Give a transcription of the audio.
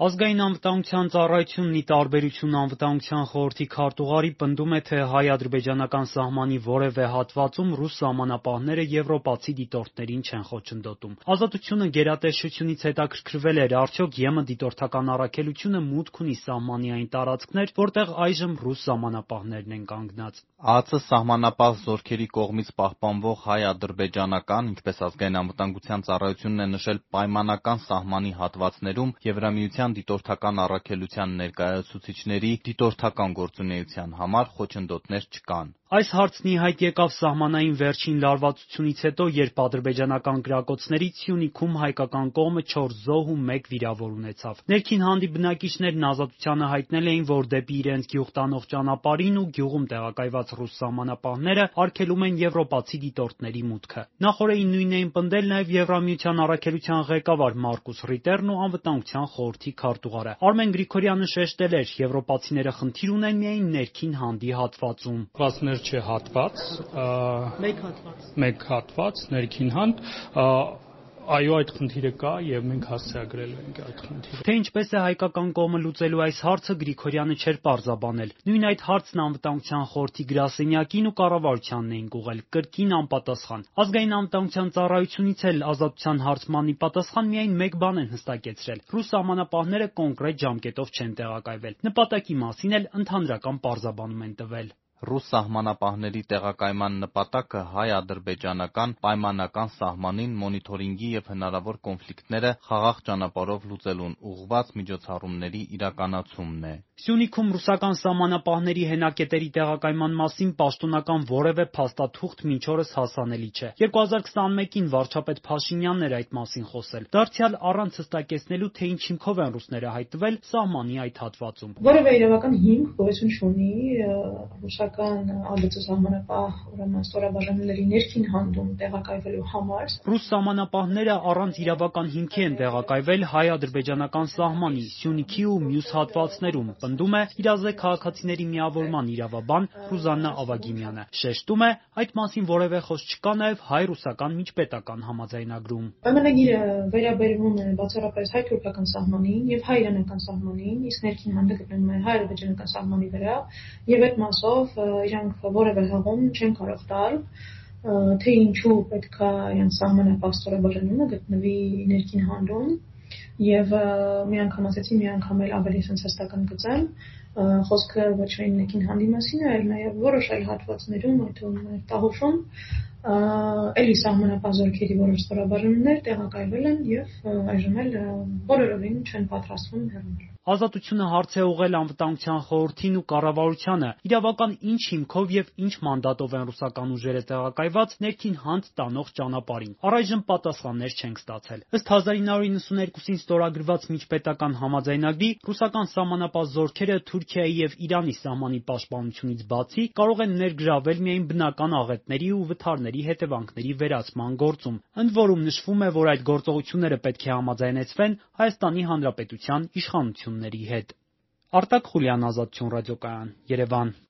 Ազգային անվտանգության ծառայությունն ի տարբերություն Անվտանգության խորհրդի քարտուղարի պնդում է, թե հայ-ադրբեջանական սահմանի որևէ հատվածում ռուս սահմանապահները եվրոպացի դիտորդներին չեն խոչընդոտում։ «Ազատությունը» գերատեսչությունից հետաքրքրվել էր՝ արդյոք ԵՄ դիտորդական առաքելությունը մուտք ունի սահմանի այն տարածքներ, որտեղ այժմ ռուս սահմանապահներն են կանգնած։ ԱԱԾ սահմանապահ զորքերի կողմից պահպանվող հայ-ադրբեջանական, ինչպես Ազգային անվտանգության ծառայությունն է նշել, պայմանական սահմանի հատվածներում Եվրամիության դիտորդական առաքելության ներկայացուցիչների դիտորդական գործունեության համար խոչընդոտներ չկան։ Այս հարցն ի հայտ եկավ սահմանային վերջին լարվածությունից հետո, երբ ադրբեջանական կրակոցներից Սյունիքում հայկական կողմը չորս զոհ ու մեկ վիրավոր ունեցավ։ Ներքին հանդի բնակիչներն «Ազատությանը» հայտնել էին, որ դեպի իրենց գյուղ տանող ճանապարհին ու գյուղում տեղակայված ռուս սահմանապահները արգելում են եվրոպացի դիտորդների մուտքը։ Նախօրեին նույնն էին պնդել նաև Եվրամիության առաքելության ղեկավար Մարկուս Ռիտերն ու Անվտանգության խորհրդի քարտուղարը։ Արմեն Գրիգորյանը շեշտել էր՝ եվրոպացիները խնդիր ունեն միայն ներքին հանդի հատվածում։ «Հատվածներ չէ, հատված։ Մեկ հատված՝ ներքին հանդ։ Այո, այդ խնդիրը կա, եւ մենք հասցեագրել ենք այդ խնդիրը»։ Թե ինչպես է հայկական կողմը լուծելու այս հարցը Գրիգորյանը չէր պարզաբանել։ Նույն այդ հարցն Անվտանգության խորհրդի գրասենյակին ու կառավարությանն էինք ուղղել՝ կրկին անպատասխան։ Ազգային անվտանգության ծառայությունից էլ «Ազատության» հարցմանի պատասխան միայն մեկ բան են հստակեցրել՝ ռուս սահմանապահները կոնկրետ ժամկետով չեն տեղակայվել։ Նպատակի մասին էլ ընդհանրական պարզաբանում են տվել։ Ռուս սահմանապահների տեղակայման նպատակը հայ-ադրբեջանական պայմանական սահմանին մոնիթորինգի և հնարավոր կոնֆլիկտները խաղաղ ճանապարհով լուծելուն ուղղված միջոցառումների իրականացումն է։ Սյունիքում ռուսական սահմանապահների հենակետերի տեղակայման մասին պաշտոնական որևէ փաստաթուղթ մինչ օրս հասանելի չէ։ 2021-ին վարչապետ Փաշինյանն էր այդ մասին խոսել, դարձյալ առանց հստակեցնելու, թե ինչ հիմքով են ռուսները հայտնվել սահմանի այդ հատվածում։ Որևէ իրավական հիմք գոյություն չունի ռուսական ԱԳԾ սահմանապահ ստորաբաժանումների ներքին հանդում տեղակայվելու համար։ Ռուս սահմանապահները առանց իրավական հիմքի են տեղակայվել հայ-ադրբեջանական սահմանի, Սյունիքի ու մյուս հատվածներում, պնդում է իրազեկ քաղաքացիների միավորման իրավաբան Ռուզաննա Ավագիմյանը։ Շեշտում է՝ այդ մասին որևէ խոսք չկա նաև հայ-ռուսական միջպետական համաձայնագրում։ Պայմանագիրը վերաբերվում է բացառապես հայ-թուրքական սահմանին եւ հայ-իրանական սահմանին, իսկ ներքին հանդը գտնվում է հայ-ադրբեջանական սահմանի վրա, եւ այդ մասով իրանք որևէ հղում չեն կարող տալ թե ինչու պետքա իրենց սահմանապահ ստորաբաժանումը գտնվի ներքին հանդում եւ մի անգամ ասեցի, մի անգամ էլ ավելի sense հստական գծեմ, խոսքը ոչ միայն ներքին հանդի մասին է, այլ նաեւ որոշ այլ հատվածներում, այդ թվում Տահովում, էլի սահմանապահ զորքերի որոշ ստորաբաժանումներ տեղակայվել են եւ այժմ էլ բոլորովին չեն պատրաստվում հեռանալ։ «Ազատությունը» հարց է ուղղել Անվտանգության խորհրդին ու կառավարությանը՝ իրավական ինչ հիմքով եւ ինչ մանդատով են ռուսական ուժերը տեղակայված ներքին հանդ տանող ճանապարհին։ Առայժմ պատասխաններ չենք ստացել։ Ըստ 1992-ին ստորագրված միջպետական համաձայնագրի՝ ռուսական սահմանապահ զորքերը Թուրքիայի եւ Իրանի սահմանի պաշտպանությունից բացի կարող են ներգրավել միայն բնական աղետների ու վթարների հետեւանքների վերացման գործում։ Ընդ որում նշվում է, որ այդ գործողությունները պետք է համաձայնեցվեն Հայաստանի Հանրապետության իշխանությունների հետ։ Արտակ Խուլյան, Ազատություն ռադիոկայան, Երևան։